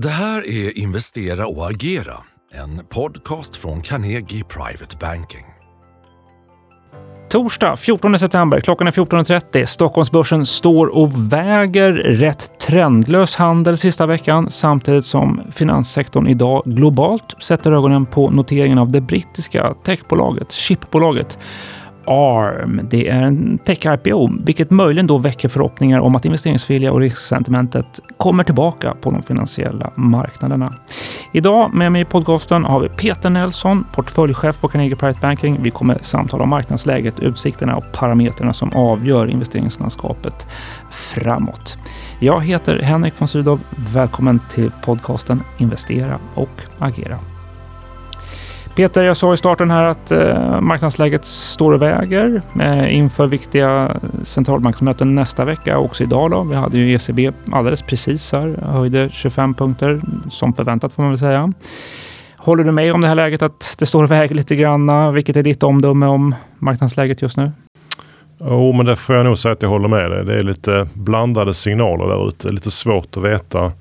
Det här är Investera och agera, en podcast från Carnegie Private Banking. Torsdag 14 september, klockan är 14.30. Stockholmsbörsen står och väger rätt trendlös handel sista veckan samtidigt som finanssektorn idag globalt sätter ögonen på noteringen av det brittiska techbolaget, chipbolaget ARM. Det är en tech-IPO, vilket möjligen då väcker förhoppningar om att investeringsvilja och risksentimentet kommer tillbaka på de finansiella marknaderna. Idag med mig i podcasten har vi Peter Nelson, portföljchef på Carnegie Private Banking. Vi kommer samtala om marknadsläget, utsikterna och parametrarna som avgör investeringslandskapet framåt. Jag heter Henrik von Sydow. Välkommen till podcasten Investera och agera. Peter, jag sa i starten här att eh, marknadsläget står och väger eh, inför viktiga centralbanksmöten nästa vecka. och Också idag då. Vi hade ju ECB alldeles precis här, höjde 25 punkter som förväntat får man väl säga. Håller du med om det här läget att det står och väger lite grann? Vilket är ditt omdöme om marknadsläget just nu? Jo, men det får jag nog säga att jag håller med dig. Det är lite blandade signaler där ute. Lite svårt att veta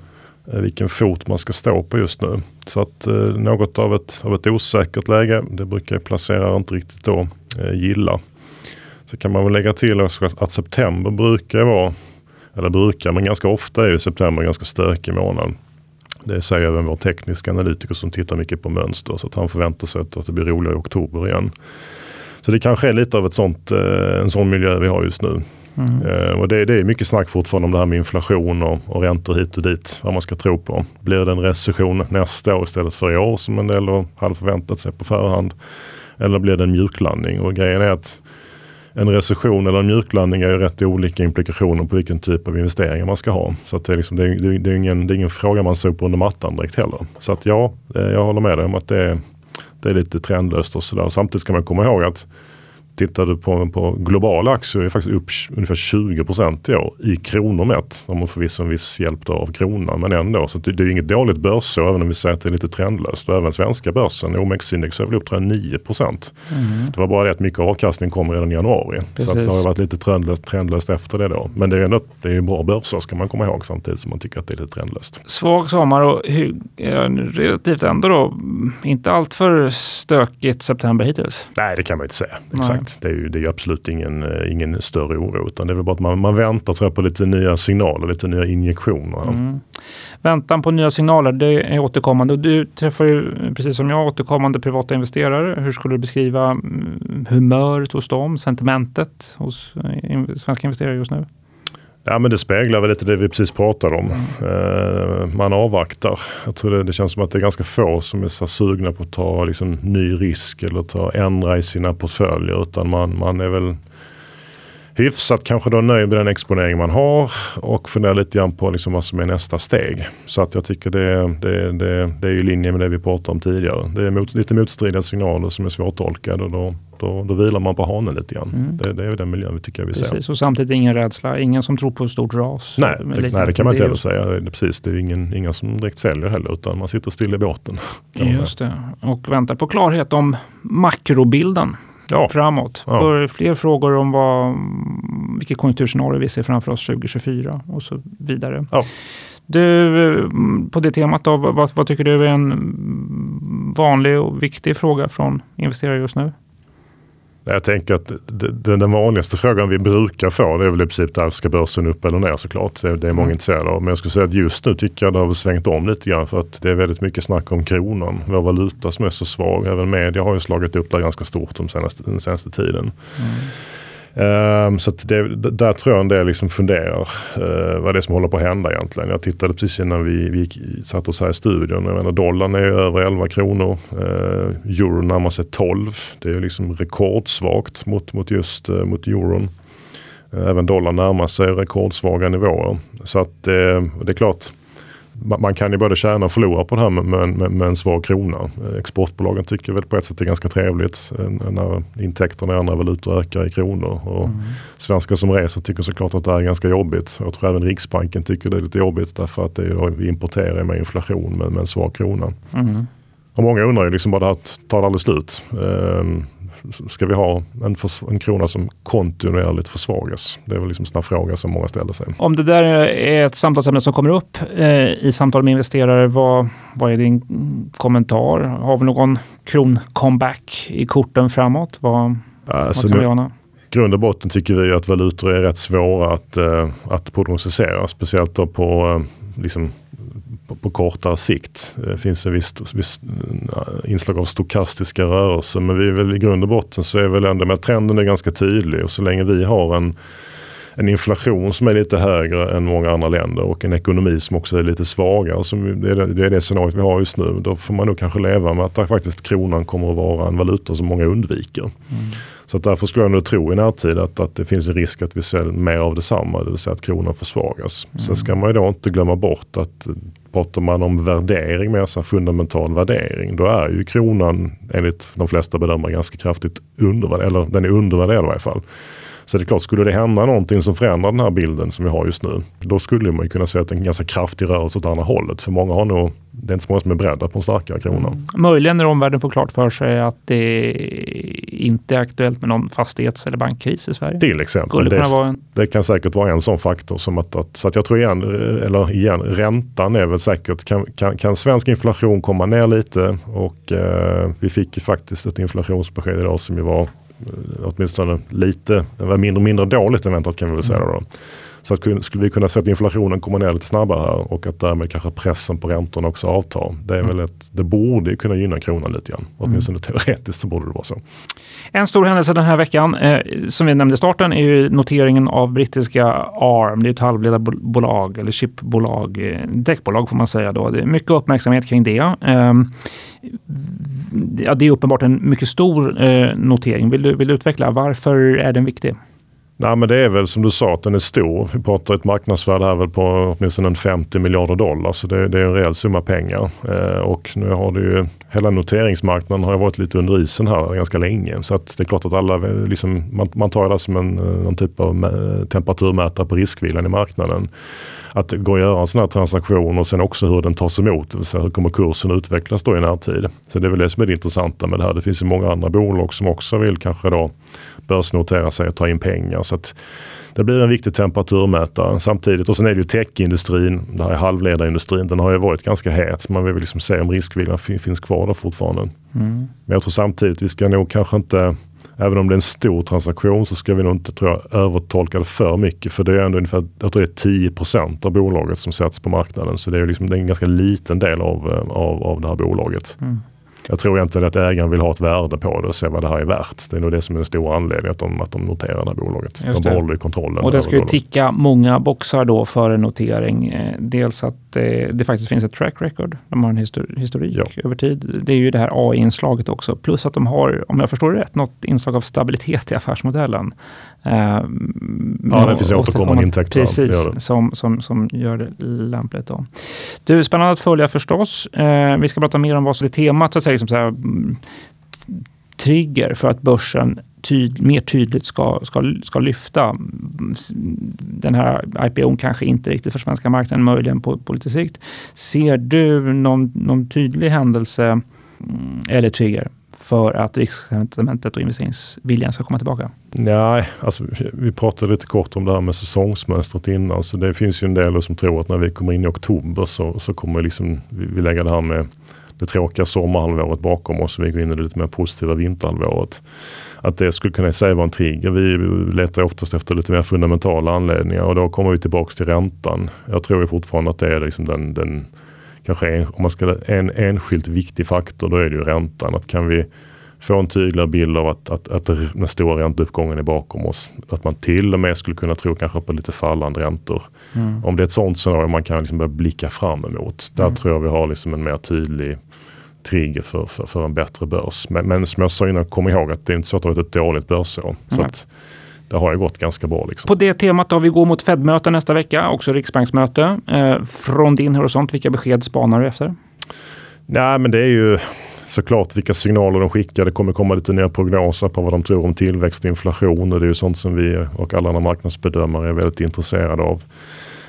Eh, vilken fot man ska stå på just nu. Så att eh, något av ett, av ett osäkert läge, det brukar placerare inte riktigt då eh, gilla. Så kan man väl lägga till också att september brukar vara, eller brukar, men ganska ofta är ju september en ganska stökig månad. Det säger även vår tekniska analytiker som tittar mycket på mönster. Så att han förväntar sig att, det blir roligare i oktober igen. Så det kanske är lite av ett sånt, eh, en sån miljö vi har just nu. Mm. Eh, och det, det, är mycket snack fortfarande om det här med inflation och, och räntor hit och dit. Vad man ska tro på. Blir det en recession nästa år istället för i år som en del hade förväntat sig på förhand? Eller blir det en mjuklandning? Och grejen är att en recession eller en mjuklandning är ju rätt olika implikationer på vilken typ av investeringar man ska ha. Så att det, är liksom, det, är, det, är ingen, det är ingen fråga man sopar under mattan direkt heller. Så att ja, eh, jag håller med dig om att det är, det är lite trendlöst och sådär. Samtidigt ska man komma ihåg att Tittar du på, på globala aktier är faktiskt upp ungefär 20 i år i kronor mätt. De har förvisso en viss hjälp av kronan men ändå. Så det, det är inget dåligt börsår även om vi säger att det är lite trendlöst. Och även svenska börsen, OMX-index är väl upp 9 Mm. Det var bara det att mycket avkastning kom redan i januari. Precis. Så det har varit lite trendlöst, trendlöst efter det då. Men det är ändå det är bra börsår ska man komma ihåg samtidigt som man tycker att det är lite trendlöst. Svag sommar och hur, relativt ändå då inte allt för stökigt september hittills? Nej det kan man inte säga. Exakt. Det är ju det är absolut ingen, eh, ingen större oro utan det är väl bara att man, man väntar tror jag, på lite nya signaler, lite nya injektioner. Mm. Väntan på nya signaler, det är återkommande. Du träffar ju precis som jag återkommande privata investerare. Hur skulle du beskriva mm, humöret hos dem, sentimentet hos eh, svenska investerare just nu? Ja men det speglar väl lite det vi precis pratade om. Mm. man avvaktar. Jag tror det, det, känns som att det är ganska få som är så sugna på att ta liksom, ny risk eller ta, ändra i sina portföljer. Utan man, man är väl hyfsat kanske då nöjd med den exponering man har och funderar lite grann på liksom vad som är nästa steg. Så att jag tycker det, det, det, det är i linje med det vi pratade om tidigare. Det är mot, lite motstridiga signaler som är svårtolkade och då, då, då vilar man på hanen lite grann. Mm. Det, det, är den miljön vi tycker vi precis, ser. Och samtidigt ingen rädsla, ingen som tror på ett stort ras. Nej, det, nej, det kan man inte heller säga. Det, precis, det är ingen, ingen som direkt säljer heller utan man sitter still i båten. Just det, och väntar på klarhet om makrobilden ja. framåt. Ja. Fler frågor om vad, vilket konjunkturscenario vi ser framför oss 2024 och så vidare. Ja. Du, på det temat då, vad, vad tycker du är en vanlig och viktig fråga från investerare just nu? Jag tänker att den vanligaste frågan vi brukar få det är väl i princip där ska börsen upp eller ner såklart. Det, är många mm. intresserade av. Men jag skulle säga att just nu tycker jag det har svängt om lite grann för att det är väldigt mycket snack om kronan. Vår valuta som är så svag. Även media har ju slagit upp där ganska stort de senaste, den senaste tiden. Mm. Um, så det, där tror jag en del liksom funderar uh, vad det är som håller på att hända egentligen. Jag tittade precis innan vi, vi satt oss här i studion. Jag menar, dollarn är över 11 kronor. Uh, euron närmar sig 12. Det är liksom rekordsvagt mot, mot just uh, mot euron. Uh, även dollarn närmar sig rekordsvaga nivåer. Så att det är klart man kan ju både tjäna och förlora på det här med, med, med en svag krona. Exportbolagen tycker väl på ett sätt det är ganska trevligt eh, när intäkterna i andra valutor ökar i kronor. Och mm. Svenskar som reser tycker såklart att det är ganska jobbigt. Jag tror även Riksbanken tycker det är lite jobbigt därför att det är, vi importerar med inflation med, med en svag krona. Mm. Och många undrar ju liksom bara, tar det aldrig slut? Um, ska vi ha en, en krona som kontinuerligt försvagas? Det är väl liksom en fråga som många ställer sig. Om det där är ett samtalsämne som kommer upp eh, i samtal med investerare, vad, vad är din kommentar? Har vi någon kron-comeback i korten framåt? Vad, alltså, vad kan vi ana? grund och botten tycker vi att valutor är rätt svåra att, uh, att prognostisera. Speciellt då på, uh, liksom, på, på, kortare sikt. Det finns en viss, viss uh, inslag av stokastiska rörelser. Men vi är väl i grund och botten så är väl ändå med trenden är ganska tydlig. Och så länge vi har en en inflation som är lite högre än många andra länder och en ekonomi som också är lite svagare. Som det, är det, det scenariot vi har just nu. Då får man nog kanske leva med att faktiskt kronan kommer att vara en valuta som många undviker. Mm. Så att därför skulle jag nog tro i närtid att, att det finns en risk att vi ser mer av detsamma, det vill säga att kronan försvagas. Mm. Sen ska man ju då inte glömma bort att pratar man om värdering, mer så fundamental värdering, då är ju kronan enligt de flesta bedömare ganska kraftigt undervärderad, eller den är undervärderad i varje fall. Så det är klart, skulle det hända någonting som förändrar den här bilden som vi har just nu, då skulle man kunna se att en ganska kraftig rörelse åt andra hållet. För många har nog, det är inte så många som är beredda på en starkare krona. Mm. Möjligen när omvärlden får klart för sig att det inte är aktuellt med någon fastighets eller bankkris i Sverige. Till exempel. Det, en... det, kan säkert vara en sån faktor. Som att, att, så att jag tror igen, eller igen, räntan är väl säkert, kan, kan, kan svensk inflation komma ner lite och eh, vi fick ju faktiskt ett inflationsbesked idag som ju var åtminstone lite, det var mindre, mindre dåligt än väntat kan vi väl säga. Då. Så att, skulle vi kunna se att inflationen kommer ner lite snabbare här och att därmed kanske pressen på räntorna också avtar. Det, är mm. väl ett, det borde kunna gynna kronan lite grann. Åtminstone mm. teoretiskt så borde det vara så. En stor händelse den här veckan, eh, som vi nämnde i starten, är ju noteringen av brittiska ARM. Det är ett halvledarbolag eller chipbolag, eh, däckbolag får man säga. Då. Det är mycket uppmärksamhet kring det. Eh, ja, det är uppenbart en mycket stor eh, notering. Vill du, vill du utveckla varför är den viktig? Nej men det är väl som du sa att den är stor. Vi pratar ett marknadsvärde här väl på åtminstone en 50 miljarder dollar. Så det, det är en rejäl summa pengar. Eh, och nu har det ju, hela noteringsmarknaden har varit lite under isen här ganska länge. Så att det är klart att alla, liksom, man, man tar det som en, eh, någon typ av temperaturmätare på riskvillan i marknaden att gå och göra en sån här transaktion och sen också hur den tas emot. Hur kommer kursen utvecklas då i närtid. Så det är väl det som är det intressanta med det här. Det finns ju många andra bolag som också vill kanske då börsnotera sig och ta in pengar. Så att det blir en viktig temperaturmätare samtidigt. Och sen är det ju techindustrin, det här är halvledarindustrin, den har ju varit ganska het. Så man vill liksom se om riskviljan finns kvar där fortfarande. Mm. Men jag tror samtidigt, vi ska nog kanske inte Även om det är en stor transaktion så ska vi nog inte tror jag, övertolka det för mycket. För det är ändå ungefär jag tror det är 10% av bolaget som sätts på marknaden. Så det är, liksom, det är en ganska liten del av, eh, av, av det här bolaget. Mm. Jag tror egentligen att ägaren vill ha ett värde på det och se vad det här är värt. Det är nog det som är den stora anledningen att de, att de noterar det här bolaget. Just de behåller kontrollen. Och det ska ju ticka många boxar då för en notering. Eh, dels att eh, det faktiskt finns ett track record. De har en historik ja. över tid. Det är ju det här AI-inslaget också. Plus att de har, om jag förstår det rätt, något inslag av stabilitet i affärsmodellen. Uh, ja, det finns återkommande intäkter. Precis. Som, som, som gör det lämpligt. Då. Du, spännande att följa förstås. Uh, vi ska prata mer om vad som är temat, så att säga, liksom så här, mm, trigger för att börsen tyd, mer tydligt ska, ska, ska lyfta. Den här IPO kanske inte riktigt för svenska marknaden, möjligen på, på lite sikt. Ser du någon, någon tydlig händelse mm, eller trigger för att risksentimentet och investeringsviljan ska komma tillbaka? Nej, alltså, vi pratade lite kort om det här med säsongsmönstret innan. Så det finns ju en del som tror att när vi kommer in i oktober så, så kommer liksom, vi, vi lägga det här med det tråkiga sommarhalvåret bakom oss och vi går in i det lite mer positiva vinterhalvåret. Att det skulle kunna säga vara en trigger. Vi letar oftast efter lite mer fundamentala anledningar och då kommer vi tillbaks till räntan. Jag tror fortfarande att det är liksom den, den kanske en, om man ska en enskilt viktig faktor, då är det ju räntan. Att kan vi få en tydligare bild av att, att, att den stora ränteuppgången är bakom oss. Att man till och med skulle kunna tro kanske på lite fallande räntor. Mm. Om det är ett sånt scenario man kan liksom börja blicka fram emot. Där mm. tror jag vi har liksom en mer tydlig trigger för, för, för en bättre börs. Men, men som jag sa innan, kom ihåg att det är inte så att det har varit ett dåligt börsår. Mm. Så att, det har ju gått ganska bra. Liksom. På det temat då, vi går mot Fed-möte nästa vecka, också riksbanksmöte. Eh, från din horisont, vilka besked spanar du efter? Nej, men det är ju såklart vilka signaler de skickar. Det kommer komma lite nya prognoser på vad de tror om tillväxt och inflation. Och det är ju sånt som vi och alla andra marknadsbedömare är väldigt intresserade av.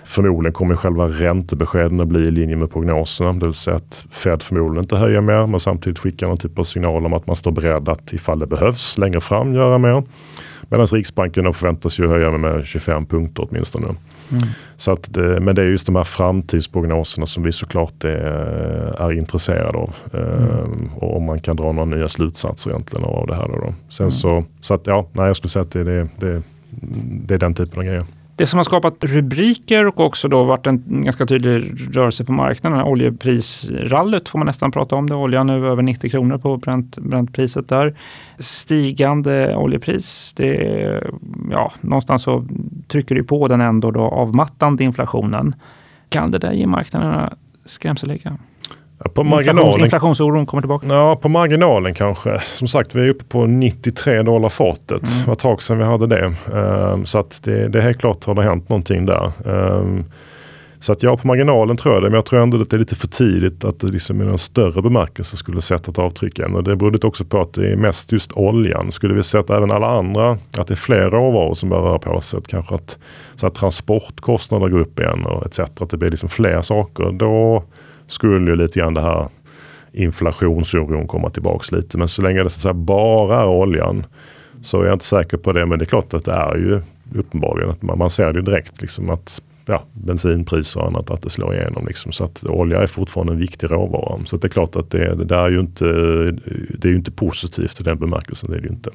Förmodligen kommer själva räntebeskeden att bli i linje med prognoserna. Det vill säga att Fed förmodligen inte höjer mer men samtidigt skickar någon typ av signal om att man står beredd att ifall det behövs längre fram göra mer. Medan Riksbanken förväntas ju höja med 25 punkter åtminstone. Mm. Så att det, men det är just de här framtidsprognoserna som vi såklart är, är intresserade av. Mm. Ehm, och om man kan dra några nya slutsatser egentligen av det här. Då. Sen mm. så, så att ja, nej, jag skulle säga att det, det, det, det är den typen av grejer. Det som har skapat rubriker och också då varit en ganska tydlig rörelse på marknaden, oljeprisrallyt får man nästan prata om det. Oljan nu över 90 kronor på Brentpriset. där. Stigande oljepris, det, ja, någonstans så trycker det på den ändå då avmattande inflationen. Kan det där ge marknaderna skrämsellägga? på marginalen, inflationsoron kommer tillbaka? Ja, på marginalen kanske. Som sagt, vi är uppe på 93 dollar fatet. Mm. Det var ett tag sedan vi hade det. Um, så att det, det är helt klart har det hänt någonting där. Um, så att ja, på marginalen tror jag det. Men jag tror ändå att det är lite för tidigt att det liksom i någon större bemärkelse skulle sätta ett avtryck än. Och det beror också på att det är mest just oljan. Skulle vi se att även alla andra, att det är fler råvaror som behöver röra på sig. Att kanske att, så att transportkostnader går upp igen och etc. Att det blir liksom fler saker. Då skulle ju lite grann det här inflationsoron komma tillbaks lite. Men så länge det så att säga, bara är oljan så är jag inte säker på det. Men det är klart att det är ju uppenbarligen att man, man ser det direkt liksom att ja, bensinpriser och annat att det slår igenom. Liksom. Så att olja är fortfarande en viktig råvara. Så det är klart att det, det där är ju inte, det är inte positivt i den bemärkelsen. Det är det ju inte.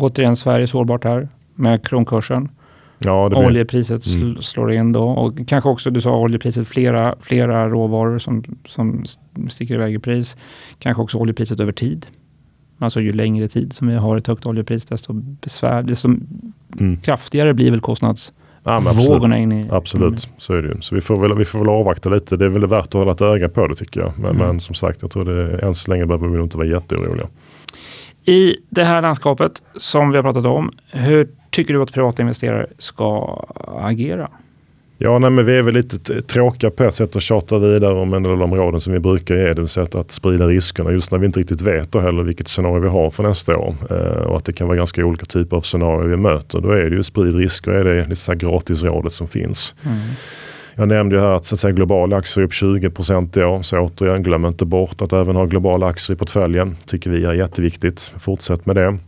Återigen Sverige sårbart här med kronkursen. Ja, blir... Oljepriset mm. slår in då och kanske också du sa oljepriset flera, flera råvaror som, som sticker iväg i pris. Kanske också oljepriset över tid. Alltså ju längre tid som vi har ett högt oljepris desto besvär, desto mm. kraftigare blir väl kostnadsvågorna ja, in i Absolut, mm. så är det ju. Så vi får, väl, vi får väl avvakta lite. Det är väl värt att hålla ett öga på det tycker jag. Men, mm. men som sagt, jag tror det än så länge behöver vi nog inte vara jätteoroliga. I det här landskapet som vi har pratat om, hur tycker du att privata investerare ska agera? Ja, nej, men vi är väl lite tråkiga på ett sätt att tjata vidare om en del av de råden som vi brukar ge. Det vill säga att sprida riskerna just när vi inte riktigt vet då heller vilket scenario vi har för nästa år. Eh, och att det kan vara ganska olika typer av scenarier vi möter. Då är det ju sprid risker, är det lite så här gratisrådet som finns. Mm. Jag nämnde ju här att, så att säga, globala aktier är upp 20 procent i år. Så återigen, glöm inte bort att även ha globala aktier i portföljen. tycker vi är jätteviktigt. Fortsätt med det.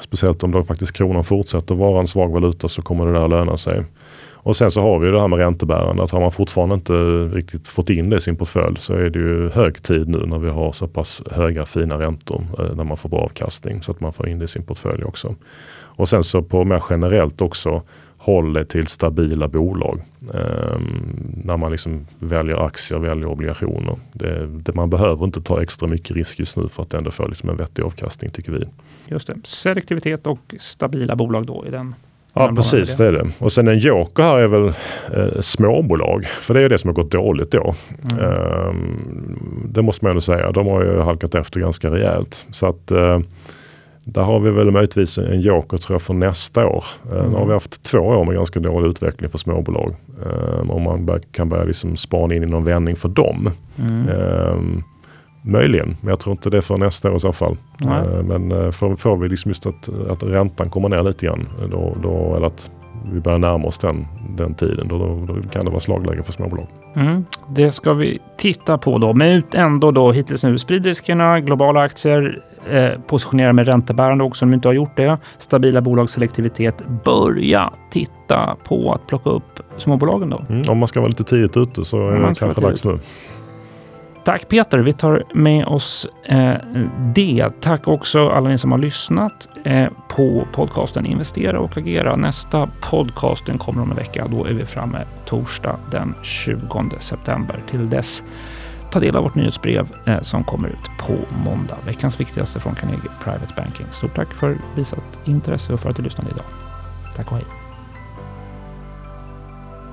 Speciellt om då faktiskt kronan fortsätter vara en svag valuta så kommer det där löna sig. Och sen så har vi det här med räntebärande. Att har man fortfarande inte riktigt fått in det i sin portfölj så är det ju hög tid nu när vi har så pass höga fina räntor eh, när man får bra avkastning så att man får in det i sin portfölj också. Och sen så på mer generellt också håller till stabila bolag. Eh, när man liksom väljer aktier, väljer obligationer. Det, det, man behöver inte ta extra mycket risk just nu för att ändå få liksom en vettig avkastning tycker vi. Just det, selektivitet och stabila bolag då i den Ja precis, det är det. Och sen en joker här är väl eh, småbolag. För det är det som har gått dåligt då. Mm. Um, det måste man ändå säga. De har ju halkat efter ganska rejält. Så att uh, där har vi väl möjligtvis en joker tror jag för nästa år. Mm. Nu har vi haft två år med ganska dålig utveckling för småbolag. Um, om man kan börja liksom spana in i någon vändning för dem. Mm. Möjligen, men jag tror inte det för nästa år i så fall. Uh, men uh, får, får, vi liksom just att, att räntan kommer ner lite grann. Då, då, eller att vi börjar närma oss den, den tiden. Då, då, då kan det vara slagläge för småbolag. Mm, det ska vi titta på då. Men ut ändå då hittills nu spridriskerna, globala aktier, eh, positionera med räntebärande också om du inte har gjort det. Stabila bolagsselektivitet. Börja titta på att plocka upp småbolagen då. Mm, om man ska vara lite tidigt ute så är det kanske dags nu. Tack Peter, vi tar med oss eh, det. Tack också alla ni som har lyssnat eh, på podcasten Investera och agera. Nästa podcasten kommer om en vecka. Då är vi framme torsdag den 20 september. Till dess ta del av vårt nyhetsbrev eh, som kommer ut på måndag. Veckans viktigaste från Carnegie Private Banking. Stort tack för visat intresse och för att du lyssnade idag. Tack och hej.